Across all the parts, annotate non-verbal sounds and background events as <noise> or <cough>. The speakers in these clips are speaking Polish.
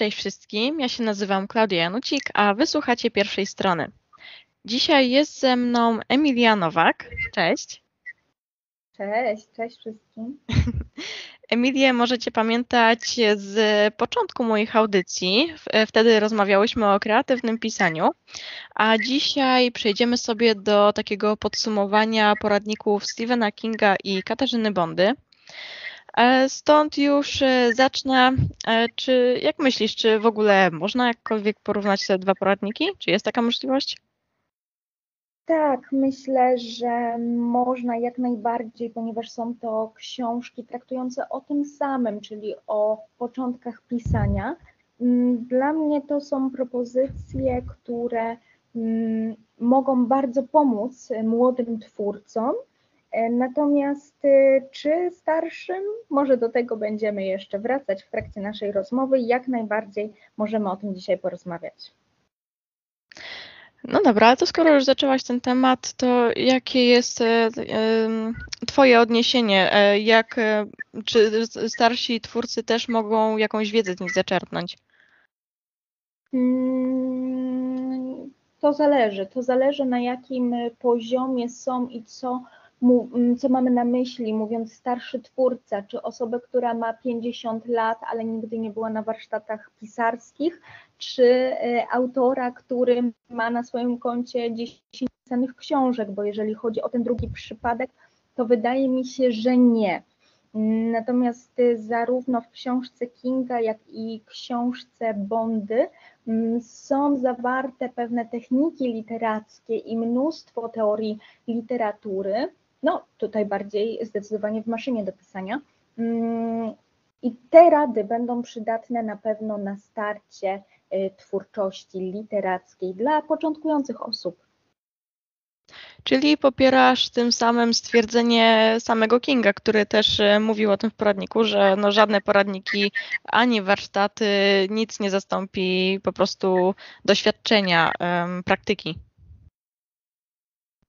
cześć wszystkim. Ja się nazywam Klaudia Janucik, a wysłuchacie pierwszej strony. Dzisiaj jest ze mną Emilia Nowak. Cześć. Cześć, cześć wszystkim. <laughs> Emilię możecie pamiętać z początku moich audycji. Wtedy rozmawiałyśmy o kreatywnym pisaniu, a dzisiaj przejdziemy sobie do takiego podsumowania poradników Stephena Kinga i Katarzyny Bondy. E, stąd już e, zacznę. E, czy jak myślisz, czy w ogóle można jakkolwiek porównać te dwa poradniki? Czy jest taka możliwość? Tak, myślę, że można jak najbardziej, ponieważ są to książki traktujące o tym samym, czyli o początkach pisania. Mm, dla mnie to są propozycje, które mm, mogą bardzo pomóc młodym twórcom. E, natomiast y, czy starszym, może do tego będziemy jeszcze wracać w trakcie naszej rozmowy. Jak najbardziej możemy o tym dzisiaj porozmawiać. No dobra, ale to skoro już zaczęłaś ten temat, to jakie jest e, Twoje odniesienie? E, jak, czy starsi twórcy też mogą jakąś wiedzę z nich zaczerpnąć? Mm, to zależy. To zależy na jakim poziomie są i co, co mamy na myśli, mówiąc starszy twórca, czy osobę, która ma 50 lat, ale nigdy nie była na warsztatach pisarskich, czy e, autora, który ma na swoim koncie 10 pisanych książek, bo jeżeli chodzi o ten drugi przypadek, to wydaje mi się, że nie. Natomiast e, zarówno w książce Kinga, jak i książce Bondy mm, są zawarte pewne techniki literackie i mnóstwo teorii literatury. No, tutaj bardziej zdecydowanie w maszynie do pisania. Mm, I te rady będą przydatne na pewno na starcie Y, twórczości literackiej dla początkujących osób. Czyli popierasz tym samym stwierdzenie samego Kinga, który też y, mówił o tym w poradniku, że no żadne poradniki ani warsztaty nic nie zastąpi po prostu doświadczenia, praktyki.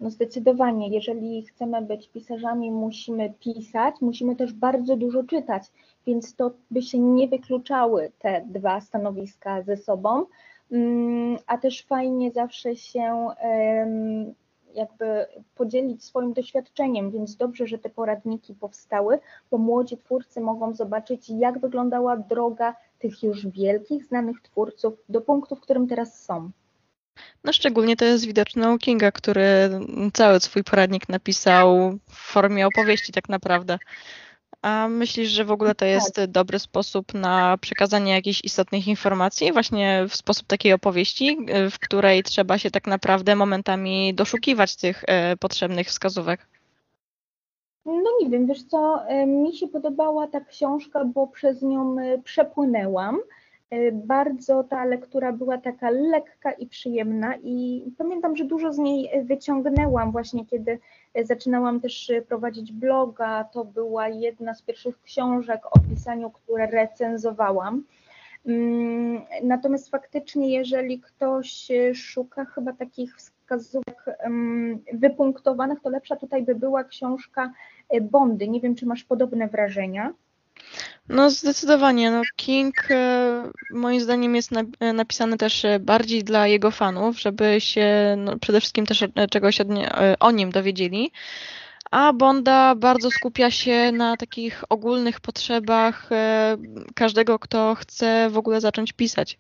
No zdecydowanie, jeżeli chcemy być pisarzami, musimy pisać, musimy też bardzo dużo czytać więc to by się nie wykluczały te dwa stanowiska ze sobą, mm, a też fajnie zawsze się jakby podzielić swoim doświadczeniem, więc dobrze, że te poradniki powstały, bo młodzi twórcy mogą zobaczyć, jak wyglądała droga tych już wielkich, znanych twórców do punktu, w którym teraz są. No szczególnie to jest widoczne u Kinga, który cały swój poradnik napisał w formie opowieści tak naprawdę. A myślisz, że w ogóle to jest tak. dobry sposób na przekazanie jakichś istotnych informacji, właśnie w sposób takiej opowieści, w której trzeba się tak naprawdę momentami doszukiwać tych e, potrzebnych wskazówek? No nie wiem, wiesz co, e, mi się podobała ta książka, bo przez nią e, przepłynęłam. Bardzo ta lektura była taka lekka i przyjemna i pamiętam, że dużo z niej wyciągnęłam właśnie, kiedy Zaczynałam też prowadzić bloga, to była jedna z pierwszych książek o pisaniu, które recenzowałam. Mm, natomiast faktycznie, jeżeli ktoś szuka chyba takich wskazówek wypunktowanych, to lepsza tutaj by była książka Bondy. Nie wiem, czy masz podobne wrażenia. No zdecydowanie. No King e, moim zdaniem jest napisany też e, bardziej dla jego fanów, żeby się no, przede wszystkim też e, czegoś o nim dowiedzieli. A Bonda bardzo skupia się na takich ogólnych potrzebach każdego, kto chce w ogóle zacząć pisać.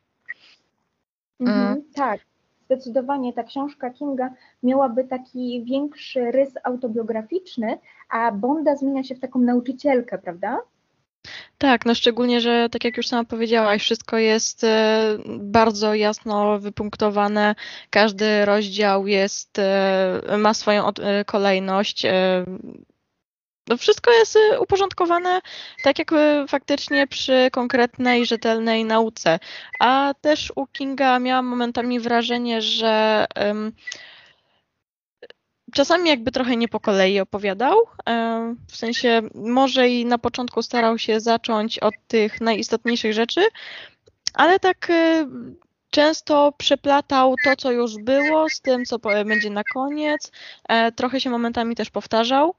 Mhm, mm. Tak, zdecydowanie ta książka Kinga miałaby taki większy rys autobiograficzny, a Bonda zmienia się w taką nauczycielkę, prawda? Tak, no szczególnie, że tak jak już sama powiedziałaś, wszystko jest e, bardzo jasno wypunktowane. Każdy rozdział jest, e, ma swoją e, kolejność. No wszystko jest uporządkowane tak jak faktycznie przy konkretnej, rzetelnej nauce. A też u Kinga miałam momentami wrażenie, że czasami jakby trochę nie po kolei opowiadał. E, w sensie może i na początku starał się zacząć od tych najistotniejszych rzeczy, ale tak e, często przeplatał to, co już było, z tym, co będzie na koniec. E, trochę się momentami też powtarzał.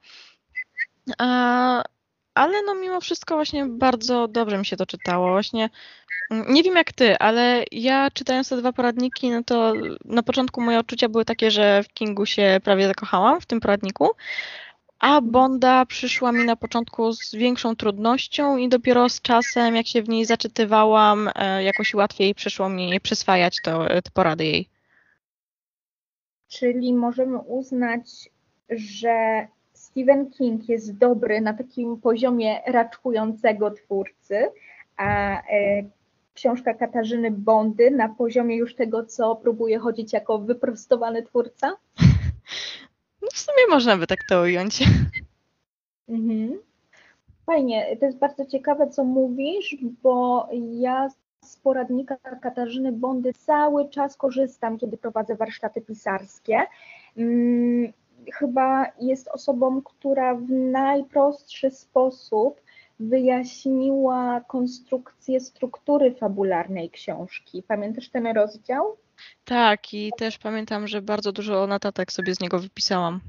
Ale no mimo wszystko właśnie bardzo dobrze mi się to czytało. Właśnie mm, nie wiem jak ty, ale ja czytając te dwa poradniki, no to na początku moje odczucia były takie, że w Kingu się prawie zakochałam w tym poradniku, a Bonda przyszła mi na początku z większą trudnością i dopiero z czasem, jak się w niej zaczytywałam, e, jakoś łatwiej przyszło mi przyswajać to, te porady jej. Czyli możemy uznać, że Stephen King jest dobry na takim poziomie raczkującego twórcy, a e, książka Katarzyny Bondy na poziomie już tego, co próbuje chodzić jako wyprostowany twórca? No w sumie można by tak to ująć. <laughs> Mhm. Fajnie, to jest bardzo ciekawe, co mówisz, bo ja z poradnika Katarzyny Bondy cały czas korzystam, kiedy prowadzę warsztaty pisarskie. Chyba jest osobą, która w najprostszy sposób wyjaśniła konstrukcję struktury fabularnej książki. Pamiętasz ten rozdział? Tak, i też pamiętam, że bardzo dużo notatek sobie z niego wypisałam.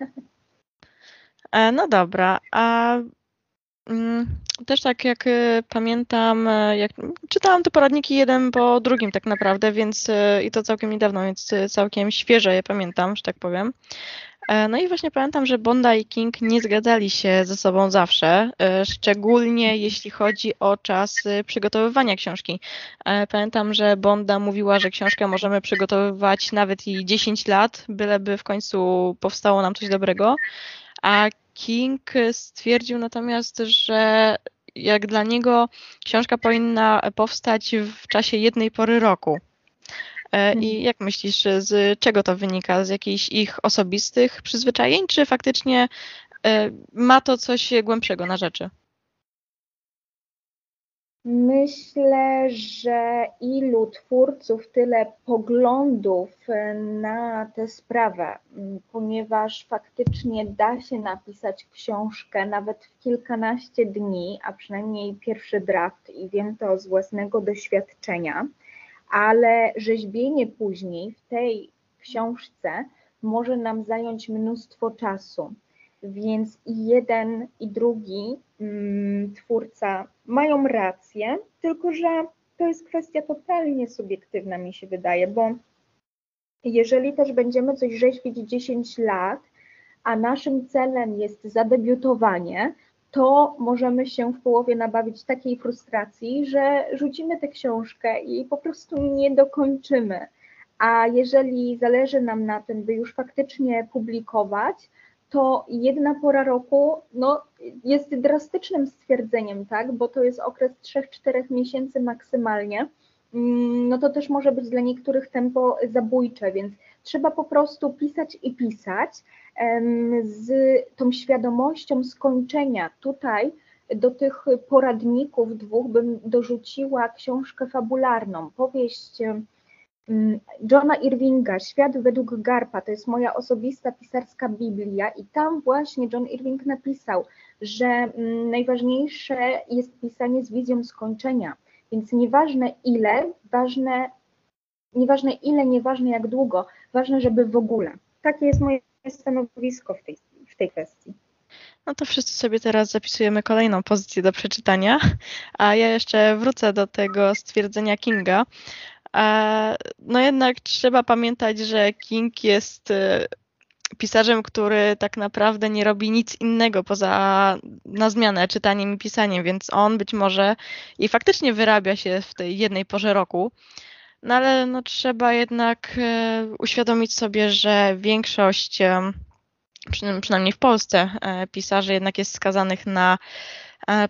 <laughs> E, no dobra, a też tak jak e, pamiętam, e, jak czytałam te poradniki jeden po drugim tak naprawdę, więc i to całkiem niedawno, więc całkiem świeże je pamiętam, że tak powiem. E, no i właśnie pamiętam, że Bonda i King nie zgadzali się ze sobą zawsze, e, szczególnie jeśli chodzi o czas przygotowywania książki. E, pamiętam, że Bonda mówiła, że książkę możemy przygotowywać nawet i 10 lat, byleby w końcu powstało nam coś dobrego, a King stwierdził natomiast, że jak dla niego książka powinna powstać w czasie jednej pory roku. E, I mhm. jak myślisz, z czego to wynika? Z jakichś ich osobistych przyzwyczajeń, czy faktycznie e, ma to coś głębszego na rzeczy? Myślę, że ilu twórców, tyle poglądów na tę sprawę, ponieważ faktycznie da się napisać książkę nawet w kilkanaście dni, a przynajmniej pierwszy draft, i wiem to z własnego doświadczenia ale rzeźbienie później w tej książce może nam zająć mnóstwo czasu. Więc i jeden, i drugi mm, twórca mają rację, tylko że to jest kwestia totalnie subiektywna, mi się wydaje, bo jeżeli też będziemy coś rzeźbić 10 lat, a naszym celem jest zadebiutowanie, to możemy się w połowie nabawić takiej frustracji, że rzucimy tę książkę i po prostu nie dokończymy. A jeżeli zależy nam na tym, by już faktycznie publikować, to jedna pora roku no, jest drastycznym stwierdzeniem, tak? bo to jest okres 3-4 miesięcy maksymalnie. Mm, no to też może być dla niektórych tempo zabójcze, więc trzeba po prostu pisać i pisać z tą świadomością skończenia. Tutaj do tych poradników dwóch bym dorzuciła książkę fabularną, powieść Johna Irvinga, Świat według Garpa, to jest moja osobista pisarska Biblia i tam właśnie John Irving napisał, że najważniejsze jest pisanie z wizją skończenia, więc nieważne ile, ważne, nieważne ile, nieważne jak długo, ważne, żeby w ogóle. Takie jest moje stanowisko w tej, w tej kwestii. No to wszyscy sobie teraz zapisujemy kolejną pozycję do przeczytania, a ja jeszcze wrócę do tego stwierdzenia Kinga. No jednak trzeba pamiętać, że King jest y, pisarzem, który tak naprawdę nie robi nic innego poza na zmianę czytaniem i pisaniem, więc on być może i faktycznie wyrabia się w tej jednej porze roku. No ale no, trzeba jednak e, uświadomić sobie, że większość, e, przynajmniej w Polsce, e, pisarzy jednak jest skazanych na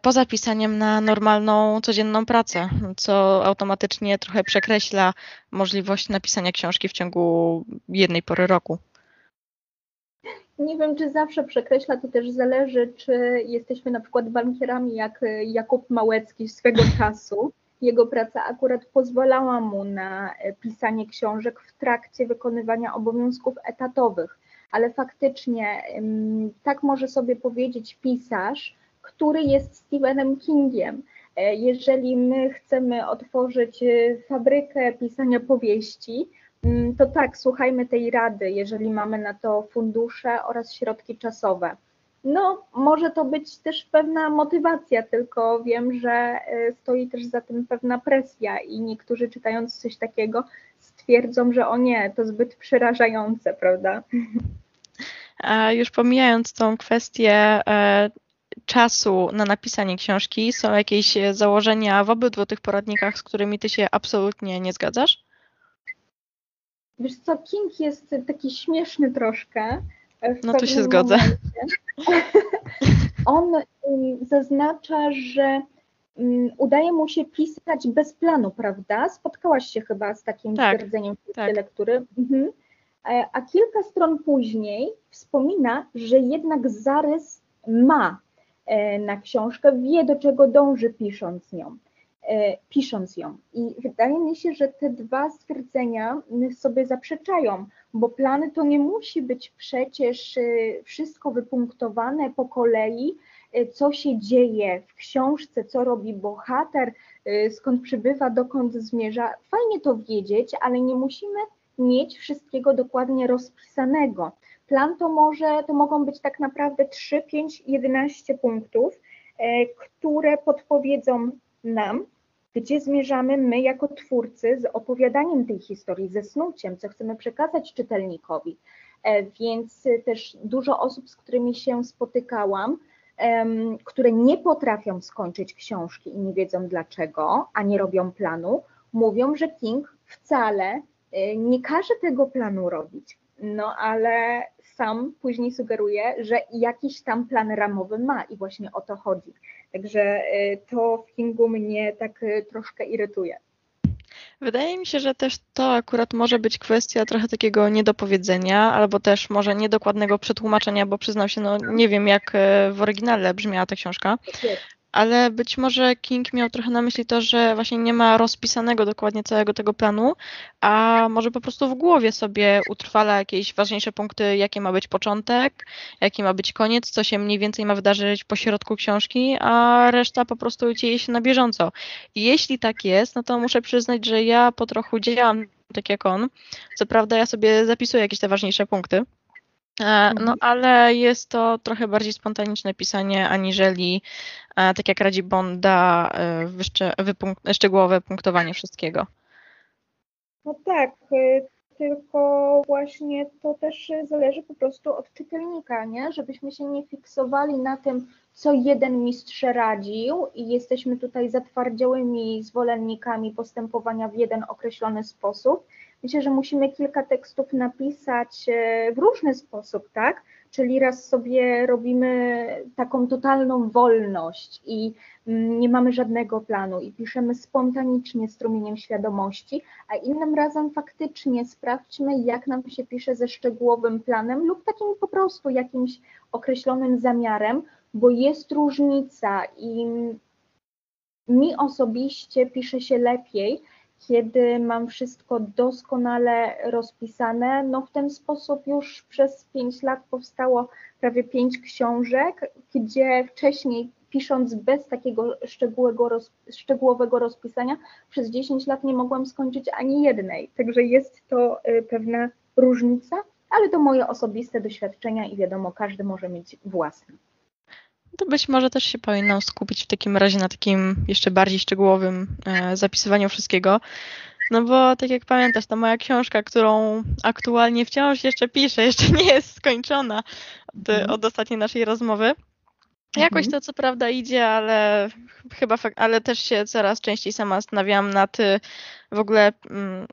poza pisaniem na normalną, codzienną pracę, co automatycznie trochę przekreśla możliwość napisania książki w ciągu jednej pory roku. Nie wiem, czy zawsze przekreśla, to też zależy, czy jesteśmy na przykład bankierami jak Jakub Małecki swego czasu, jego praca akurat pozwalała mu na e, pisanie książek w trakcie wykonywania obowiązków etatowych, ale faktycznie tak może sobie powiedzieć pisarz, który jest Stephenem Kingiem. E, jeżeli my chcemy otworzyć e, fabrykę pisania powieści, to tak, słuchajmy tej rady, jeżeli mamy na to fundusze oraz środki czasowe. No, może to być też pewna motywacja, tylko wiem, że e, stoi też za tym pewna presja i niektórzy czytając coś takiego stwierdzą, że o nie, to zbyt przerażające, prawda? <laughs> A już pomijając tą kwestię czasu na napisanie książki, są jakieś założenia w obydwu tych poradnikach, z którymi ty się absolutnie nie zgadzasz? Wiesz co, King jest taki śmieszny troszkę. No to się zgodzę. <laughs> On zaznacza, że udaje mu się pisać bez planu, prawda? Spotkałaś się chyba z takim tak, stwierdzeniem w tak. lektury. Mhm. E, a kilka stron później wspomina, że jednak zarys ma e, na książkę, wie do czego dąży pisząc nią. E, pisząc ją. I wydaje mi się, że te dwa stwierdzenia sobie zaprzeczają, bo plany to nie musi być przecież wszystko wypunktowane po kolei, co się dzieje w książce, co robi bohater, skąd przybywa, dokąd zmierza. Fajnie to wiedzieć, ale nie musimy mieć wszystkiego dokładnie rozpisanego. Plan to może, to mogą być tak naprawdę 3, 5, 11 punktów, e, które podpowiedzą nam, gdzie zmierzamy my jako twórcy z opowiadaniem tej historii, ze snuciem, co chcemy przekazać czytelnikowi. E, więc też dużo osób, z którymi się spotykałam, które nie potrafią skończyć książki i nie wiedzą dlaczego, a nie robią planu, mówią, że King wcale Y, nie każe tego planu robić, no ale sam później sugeruje, że jakiś tam plan ramowy ma i właśnie o to chodzi. Także y, to w Kingu mnie tak y, troszkę irytuje. Wydaje mi się, że też to akurat może być kwestia trochę takiego niedopowiedzenia, albo też może niedokładnego przetłumaczenia, bo przyznam się, no nie wiem jak w oryginale brzmiała ta książka, ale być może King miał trochę na myśli to, że właśnie nie ma rozpisanego dokładnie całego tego planu, a może po prostu w głowie sobie utrwala jakieś ważniejsze punkty, jakie ma być początek, jaki ma być koniec, co się mniej więcej ma wydarzyć po środku książki, a reszta po prostu dzieje się na bieżąco. I jeśli tak jest, no to muszę przyznać, że ja po trochu działam tak jak on. Co prawda ja sobie zapisuję jakieś te ważniejsze punkty, no mhm. ale jest to trochę bardziej spontaniczne pisanie, aniżeli, e, tak jak radzi Bonda, e, szczegółowe punktowanie wszystkiego. No tak, tylko właśnie to też zależy po prostu od czytelnika, nie? Żebyśmy się nie fiksowali na tym, co jeden mistrz radził i jesteśmy tutaj zatwardziałymi zwolennikami postępowania w jeden określony sposób, Myślę, że musimy kilka tekstów napisać e, w różny sposób, tak? Czyli raz sobie robimy taką totalną wolność i mm, nie mamy żadnego planu i piszemy spontanicznie strumieniem świadomości, a innym razem faktycznie sprawdźmy, jak nam się pisze ze szczegółowym planem lub takim po prostu jakimś określonym zamiarem, bo jest różnica i mi osobiście pisze się lepiej, kiedy mam wszystko doskonale rozpisane. No w ten sposób już przez 5 lat powstało prawie 5 książek, gdzie wcześniej pisząc bez takiego szczegółowego, roz, szczegółowego rozpisania, przez 10 lat nie mogłam skończyć ani jednej. Także jest to y, pewna różnica, ale to moje osobiste doświadczenia i wiadomo, każdy może mieć własne to być może też się powinnam skupić w takim razie na takim jeszcze bardziej szczegółowym e, zapisywaniu wszystkiego. No bo tak jak pamiętasz, ta moja książka, którą aktualnie wciąż jeszcze piszę, jeszcze nie jest skończona od, mhm. od ostatniej naszej rozmowy. Jakoś mhm. to co prawda idzie, ale chyba, ale też się coraz częściej sama zastanawiam nad w ogóle mm,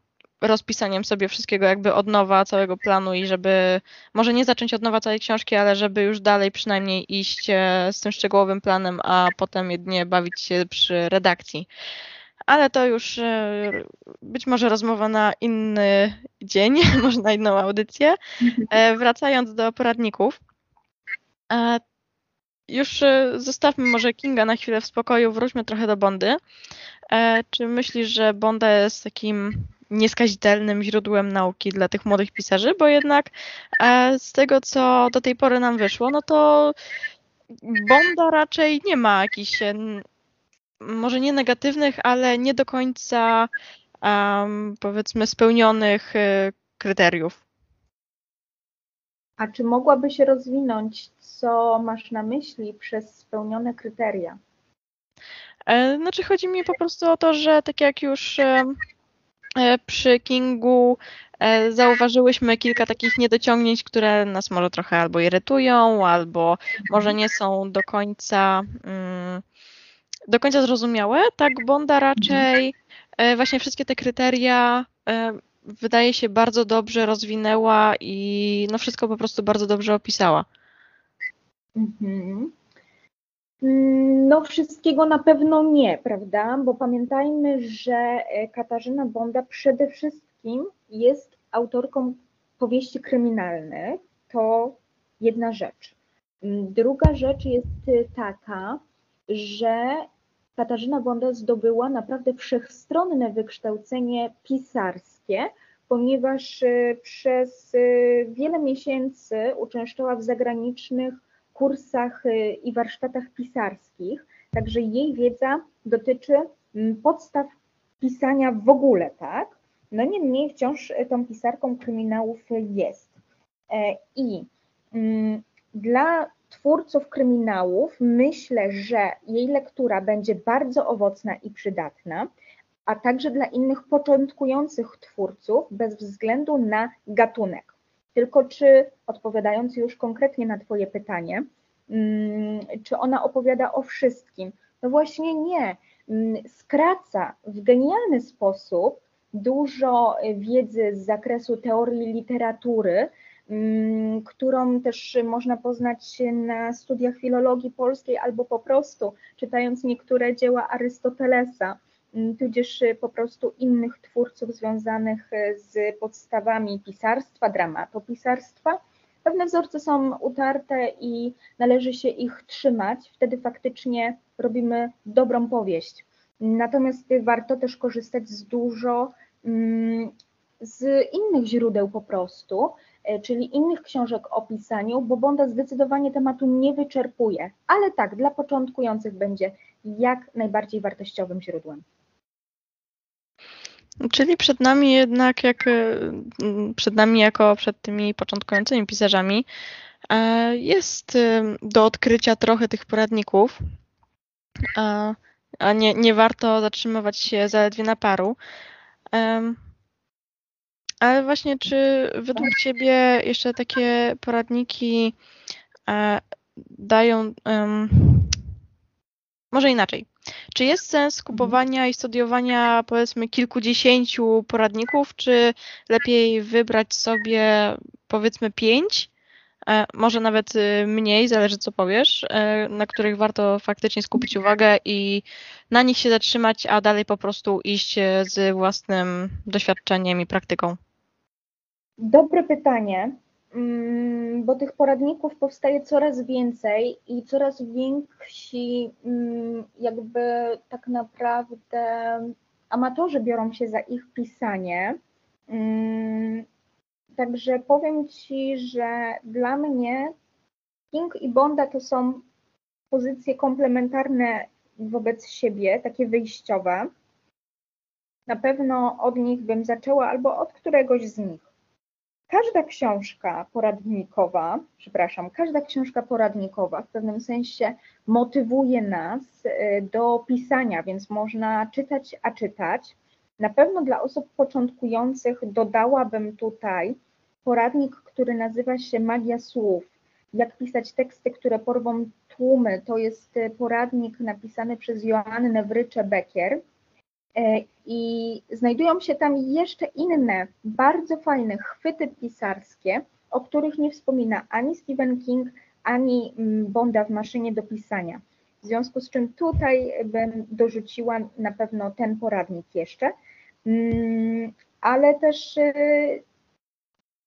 rozpisaniem sobie wszystkiego jakby od nowa, całego planu i żeby może nie zacząć od nowa całej książki, ale żeby już dalej przynajmniej iść e, z tym szczegółowym planem, a potem jedynie bawić się przy redakcji. Ale to już e, być może rozmowa na inny dzień, <laughs> może na inną audycję. E, wracając do poradników. Już zostawmy może Kinga na chwilę w spokoju, wróćmy trochę do Bondy. Czy myślisz, że Bonda jest takim nieskazitelnym źródłem nauki dla tych młodych pisarzy, bo jednak e, z tego, co do tej pory nam wyszło, no to Bonda raczej nie ma jakichś może nie negatywnych, ale nie do końca um, powiedzmy spełnionych e, kryteriów. A czy mogłaby się rozwinąć, co masz na myśli przez spełnione kryteria? E, znaczy chodzi mi po prostu o to, że tak jak już e, e, przy Kingu zauważyłyśmy kilka takich niedociągnięć, które nas może trochę albo irytują, albo może nie są do końca mm, do końca zrozumiałe, tak Bonda raczej właśnie wszystkie te kryteria wydaje się bardzo dobrze rozwinęła i no wszystko po prostu bardzo dobrze opisała. Mhm. Mm, no, wszystkiego na pewno nie, prawda? Bo pamiętajmy, że e, Katarzyna Bonda przede wszystkim jest autorką powieści kryminalnych. To jedna rzecz. Mm, druga rzecz jest e, taka, że Katarzyna Bonda zdobyła naprawdę wszechstronne wykształcenie pisarskie, ponieważ e, przez wiele miesięcy uczęszczała w zagranicznych kursach y, i warsztatach pisarskich, także jej wiedza dotyczy mm, podstaw pisania w ogóle, tak? No niemniej wciąż y, tą pisarką kryminałów jest. E, I mm, dla twórców kryminałów myślę, że jej lektura będzie bardzo owocna i przydatna, a także dla innych początkujących twórców bez względu na gatunek. Tylko czy odpowiadając już konkretnie na Twoje pytanie, mm, czy ona opowiada o wszystkim? No właśnie nie. Mm, skraca w genialny sposób dużo wiedzy z zakresu teorii literatury, mm, którą też można poznać na studiach filologii polskiej albo po prostu czytając niektóre dzieła Arystotelesa. Mm, tudzież y, po prostu innych twórców związanych y, z podstawami pisarstwa, dramatopisarstwa. Pewne wzorce są utarte i należy się ich trzymać, wtedy faktycznie robimy dobrą powieść. Natomiast warto też korzystać z dużo mm, z innych źródeł po prostu, y, czyli innych książek o pisaniu, bo Bonda zdecydowanie tematu nie wyczerpuje, ale tak, dla początkujących będzie jak najbardziej wartościowym źródłem. Czyli przed nami jednak, jak e, przed nami jako przed tymi początkującymi pisarzami, e, jest e, do odkrycia trochę tych poradników, a nie, nie warto zatrzymywać się zaledwie na paru. Ale właśnie, czy według Ciebie jeszcze takie poradniki dają, może inaczej, czy jest sens mhm. kupowania i studiowania powiedzmy kilkudziesięciu poradników, czy lepiej wybrać sobie powiedzmy pięć, e, może nawet y, mniej, zależy co powiesz, e, na których warto faktycznie skupić uwagę i na nich się zatrzymać, a dalej po prostu iść e, z własnym doświadczeniem i praktyką? Dobre pytanie. Mm, bo tych poradników powstaje coraz więcej i coraz więksi mm, jakby tak naprawdę amatorzy biorą się za ich pisanie. Mm, także powiem Ci, że dla mnie King i Bonda to są pozycje komplementarne wobec siebie, takie wyjściowe. Na pewno od nich bym zaczęła albo od któregoś z nich. Każda książka poradnikowa, przepraszam, każda książka poradnikowa w pewnym sensie motywuje nas y, do pisania, więc można czytać, a czytać. Na pewno dla osób początkujących dodałabym tutaj poradnik, który nazywa się Magia Słów. Jak pisać teksty, które porwą tłumy. To jest poradnik napisany przez Joannę Wrycze-Becker E, I znajdują się tam jeszcze inne bardzo fajne chwyty pisarskie, o których nie wspomina ani Stephen King, ani mm, Bonda w maszynie do pisania. W związku z czym tutaj bym dorzuciła na pewno ten poradnik jeszcze, mm, ale też y,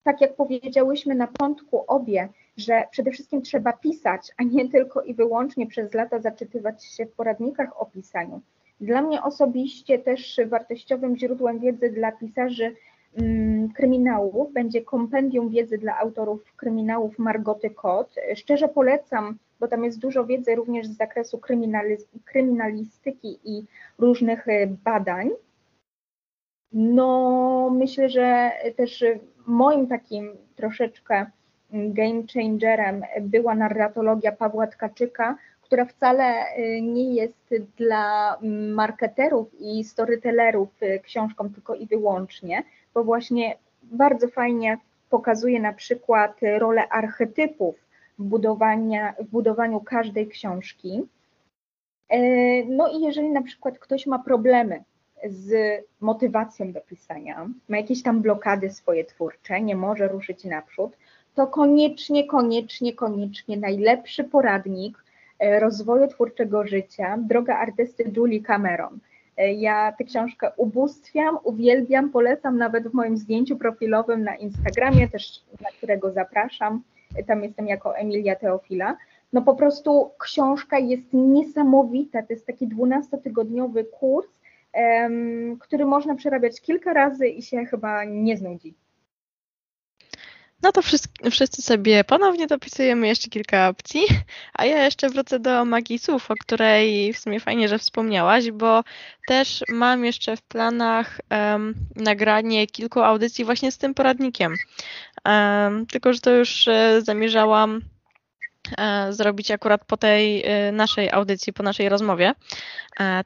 tak jak powiedziałyśmy na początku obie, że przede wszystkim trzeba pisać, a nie tylko i wyłącznie przez lata zaczytywać się w poradnikach o pisaniu. Dla mnie osobiście też wartościowym źródłem wiedzy dla pisarzy mm, kryminałów będzie kompendium wiedzy dla autorów kryminałów Margoty Kot. Szczerze polecam, bo tam jest dużo wiedzy również z zakresu kryminalistyki i różnych e, badań. No, myślę, że też moim takim troszeczkę game changerem była narratologia Pawła Tkaczyka, która wcale nie jest dla marketerów i storytellerów książką tylko i wyłącznie, bo właśnie bardzo fajnie pokazuje na przykład rolę archetypów w, w budowaniu każdej książki. No i jeżeli na przykład ktoś ma problemy z motywacją do pisania, ma jakieś tam blokady swoje twórcze, nie może ruszyć naprzód, to koniecznie, koniecznie, koniecznie najlepszy poradnik rozwoju twórczego życia, droga artysty Julie Cameron. E, ja tę książkę ubóstwiam, uwielbiam, polecam nawet w moim zdjęciu profilowym na Instagramie, też na którego zapraszam. E, tam jestem jako Emilia Teofila. No po prostu książka jest niesamowita. To jest taki 12-tygodniowy kurs, który można przerabiać kilka razy i się chyba nie znudzi. No to wszyscy, wszyscy sobie ponownie dopisujemy jeszcze kilka opcji, a ja jeszcze wrócę do magii słów, o której w sumie fajnie, że wspomniałaś, bo też mam jeszcze w planach um, nagranie kilku audycji właśnie z tym poradnikiem. Um, tylko, że to już e, zamierzałam e, zrobić akurat po tej e, naszej audycji, po naszej rozmowie,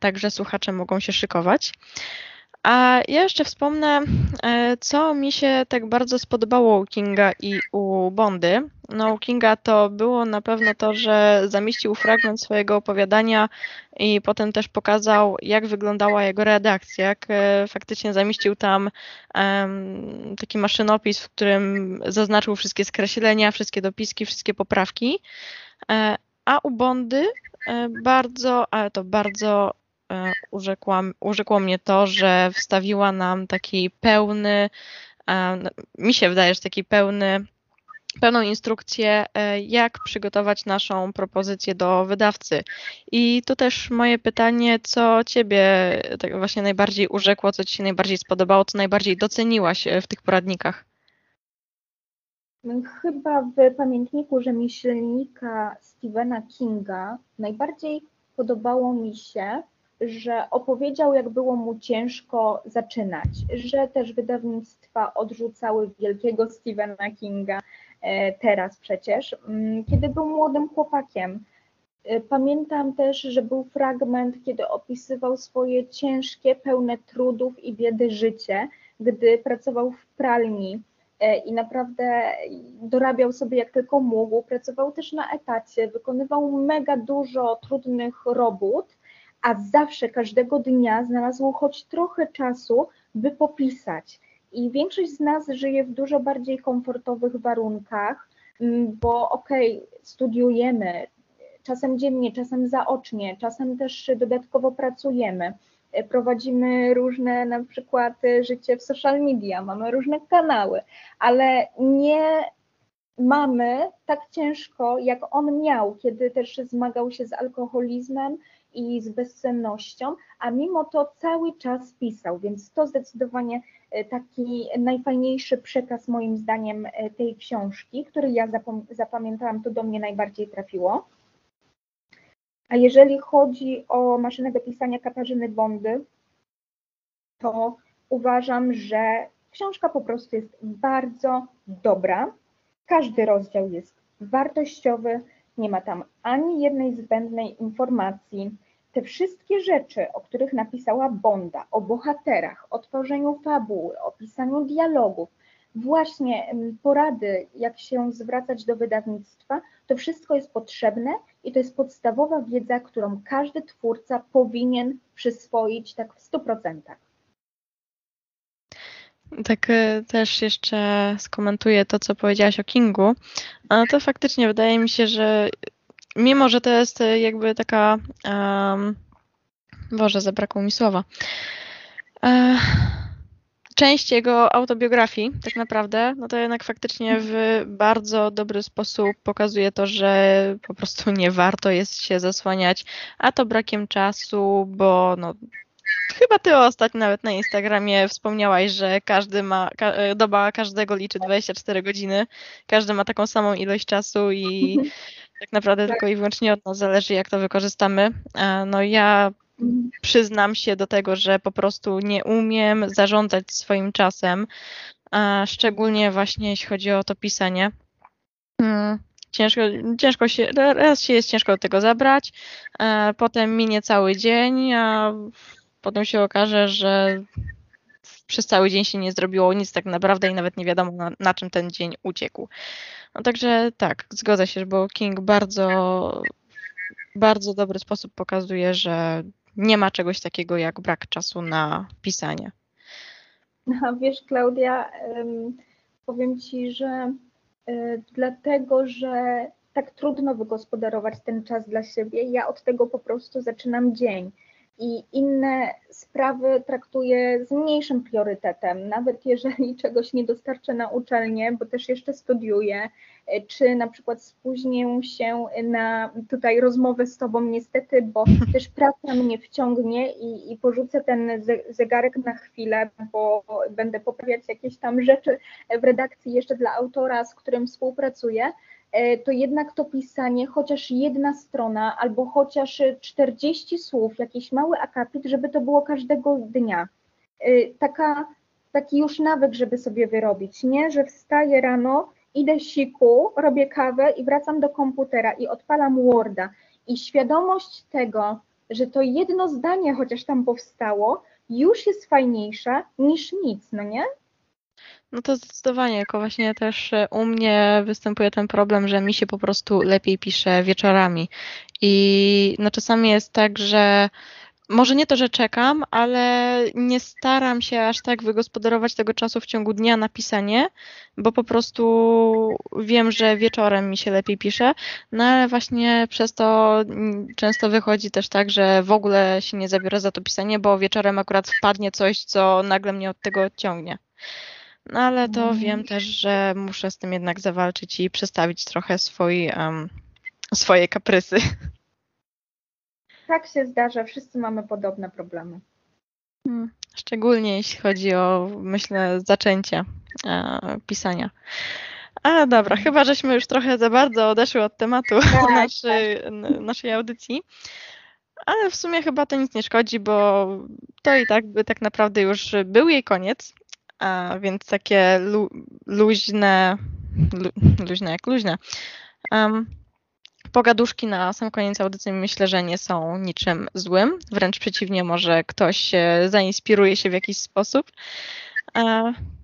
także słuchacze mogą się szykować. A ja jeszcze wspomnę, e, co mi się tak bardzo spodobało u Kinga i u Bondy. No, u Kinga to było na pewno to, że zamieścił fragment swojego opowiadania i potem też pokazał, jak wyglądała jego redakcja, jak e, faktycznie zamieścił tam um, taki maszynopis, w którym zaznaczył wszystkie skreślenia, wszystkie dopiski, wszystkie poprawki. E, a u Bondy bardzo, ale to bardzo urzekła, urzekło mnie to, że wstawiła nam taki pełny, e, mi się wydaje, że taki pełny, pełną instrukcję, e, jak przygotować naszą propozycję do wydawcy. I tu też moje pytanie, co Ciebie tak właśnie najbardziej urzekło, co Ci się najbardziej spodobało, co najbardziej doceniłaś w tych poradnikach? Chyba w pamiętniku rzemieślnika Stephena Kinga najbardziej podobało mi się że opowiedział, jak było mu ciężko zaczynać, że też wydawnictwa odrzucały wielkiego Stephena Kinga e, teraz przecież, mm, kiedy był młodym chłopakiem. E, pamiętam też, że był fragment, kiedy opisywał swoje ciężkie, pełne trudów i biedy życie, gdy pracował w pralni e, i naprawdę dorabiał sobie jak tylko mógł. Pracował też na etacie, wykonywał mega dużo trudnych robót a zawsze każdego dnia znalazło choć trochę czasu, by popisać. I większość z nas żyje w dużo bardziej komfortowych warunkach, mm, bo okej, okay, studiujemy, czasem dziennie, czasem zaocznie, czasem też dodatkowo pracujemy. Prowadzimy różne na przykład życie w social media, mamy różne kanały, ale nie mamy tak ciężko, jak on miał, kiedy też zmagał się z alkoholizmem i z bezsennością, a mimo to cały czas pisał, więc to zdecydowanie e, taki najfajniejszy przekaz moim zdaniem e, tej książki, który ja zapamiętałam, to do mnie najbardziej trafiło. A jeżeli chodzi o maszynę do pisania Katarzyny Bondy, to uważam, że książka po prostu jest bardzo dobra. Każdy rozdział jest wartościowy, nie ma tam ani jednej zbędnej informacji. Te wszystkie rzeczy, o których napisała Bonda, o bohaterach, o tworzeniu fabuły, o pisaniu dialogów, właśnie porady, jak się zwracać do wydawnictwa, to wszystko jest potrzebne i to jest podstawowa wiedza, którą każdy twórca powinien przyswoić tak w 100%. Tak e, też jeszcze skomentuję to, co powiedziałaś o Kingu. A to faktycznie wydaje mi się, że mimo, że to jest e, jakby taka. Um, Boże, zabrakło mi słowa. E, część jego autobiografii, tak naprawdę, no to jednak faktycznie w bardzo dobry sposób pokazuje to, że po prostu nie warto jest się zasłaniać, a to brakiem czasu, bo no, Chyba ty ostatnio nawet na Instagramie wspomniałaś, że każdy ma, ka e, doba każdego liczy 24 godziny, każdy ma taką samą ilość czasu i <laughs> tak naprawdę tak. tylko i wyłącznie od nas zależy, jak to wykorzystamy. No ja przyznam się do tego, że po prostu nie umiem zarządzać swoim czasem, szczególnie właśnie jeśli chodzi o to pisanie. Hmm, ciężko, ciężko się, raz się jest ciężko do tego zabrać, potem minie cały dzień, a potem się okaże, że przez cały dzień się nie zrobiło nic tak naprawdę i nawet nie wiadomo na, na czym ten dzień uciekł. No także tak, zgodzę się, bo King bardzo, bardzo dobry sposób pokazuje, że nie ma czegoś takiego jak brak czasu na pisanie. No, wiesz, Klaudia, powiem Ci, że y, dlatego, że tak trudno wygospodarować ten czas dla siebie, ja od tego po prostu zaczynam dzień i inne sprawy traktuję z mniejszym priorytetem, nawet jeżeli <laughs> czegoś nie dostarczę na uczelnię, bo też jeszcze studiuję, czy na przykład spóźnię się na tutaj rozmowę z Tobą niestety, bo <laughs> też praca mnie wciągnie i, i porzucę ten zegarek na chwilę, bo będę poprawiać jakieś tam rzeczy w redakcji jeszcze dla autora, z którym współpracuję, E, to jednak to pisanie, chociaż jedna strona albo chociaż 40 słów, jakiś mały akapit, żeby to było każdego dnia. E, taka, taki już nawyk, żeby sobie wyrobić, nie? Że wstaję rano, idę siku, robię kawę i wracam do komputera i odpalam Worda. I świadomość tego, że to jedno zdanie chociaż tam powstało, już jest fajniejsza niż nic, no nie? No to zdecydowanie, jako właśnie też e, u mnie występuje ten problem, że mi się po prostu lepiej pisze wieczorami. I no czasami jest tak, że może nie to, że czekam, ale nie staram się aż tak wygospodarować tego czasu w ciągu dnia na pisanie, bo po prostu wiem, że wieczorem mi się lepiej pisze, no ale właśnie przez to mm, często wychodzi też tak, że w ogóle się nie zabiorę za to pisanie, bo wieczorem akurat wpadnie coś, co nagle mnie od tego odciągnie. No ale to mm. wiem też, że muszę z tym jednak zawalczyć i przestawić trochę swój, um, swoje kaprysy. <laughs> Tak się zdarza, wszyscy mamy podobne problemy. Hmm. Szczególnie jeśli chodzi o, myślę, zaczęcie e, pisania. A dobra, mhm. chyba żeśmy już trochę za bardzo odeszły od tematu tak, <laughs> naszej, tak. naszej audycji. Ale w sumie chyba to nic nie szkodzi, bo to i tak by tak naprawdę już był jej koniec a więc takie lu, luźne, lu, <laughs> luźne jak luźne. Um, pogaduszki na sam koniec audycji myślę, że nie są niczym złym. Wręcz przeciwnie, może ktoś zainspiruje się w jakiś sposób.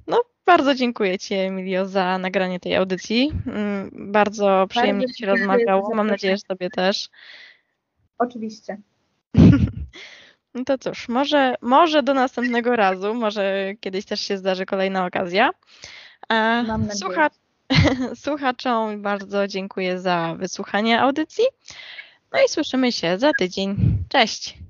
No, bardzo dziękuję Ci, Emilio, za nagranie tej audycji. Mm, bardzo przyjemnie Ci rozmawiało. Mam nadzieję, że Tobie też. Oczywiście. <laughs> No to cóż, może, może do następnego razu, może kiedyś też się zdarzy kolejna okazja. E, Mam Słucha... <laughs> Słuchaczom bardzo dziękuję za wysłuchanie audycji. No i słyszymy się za tydzień. Cześć!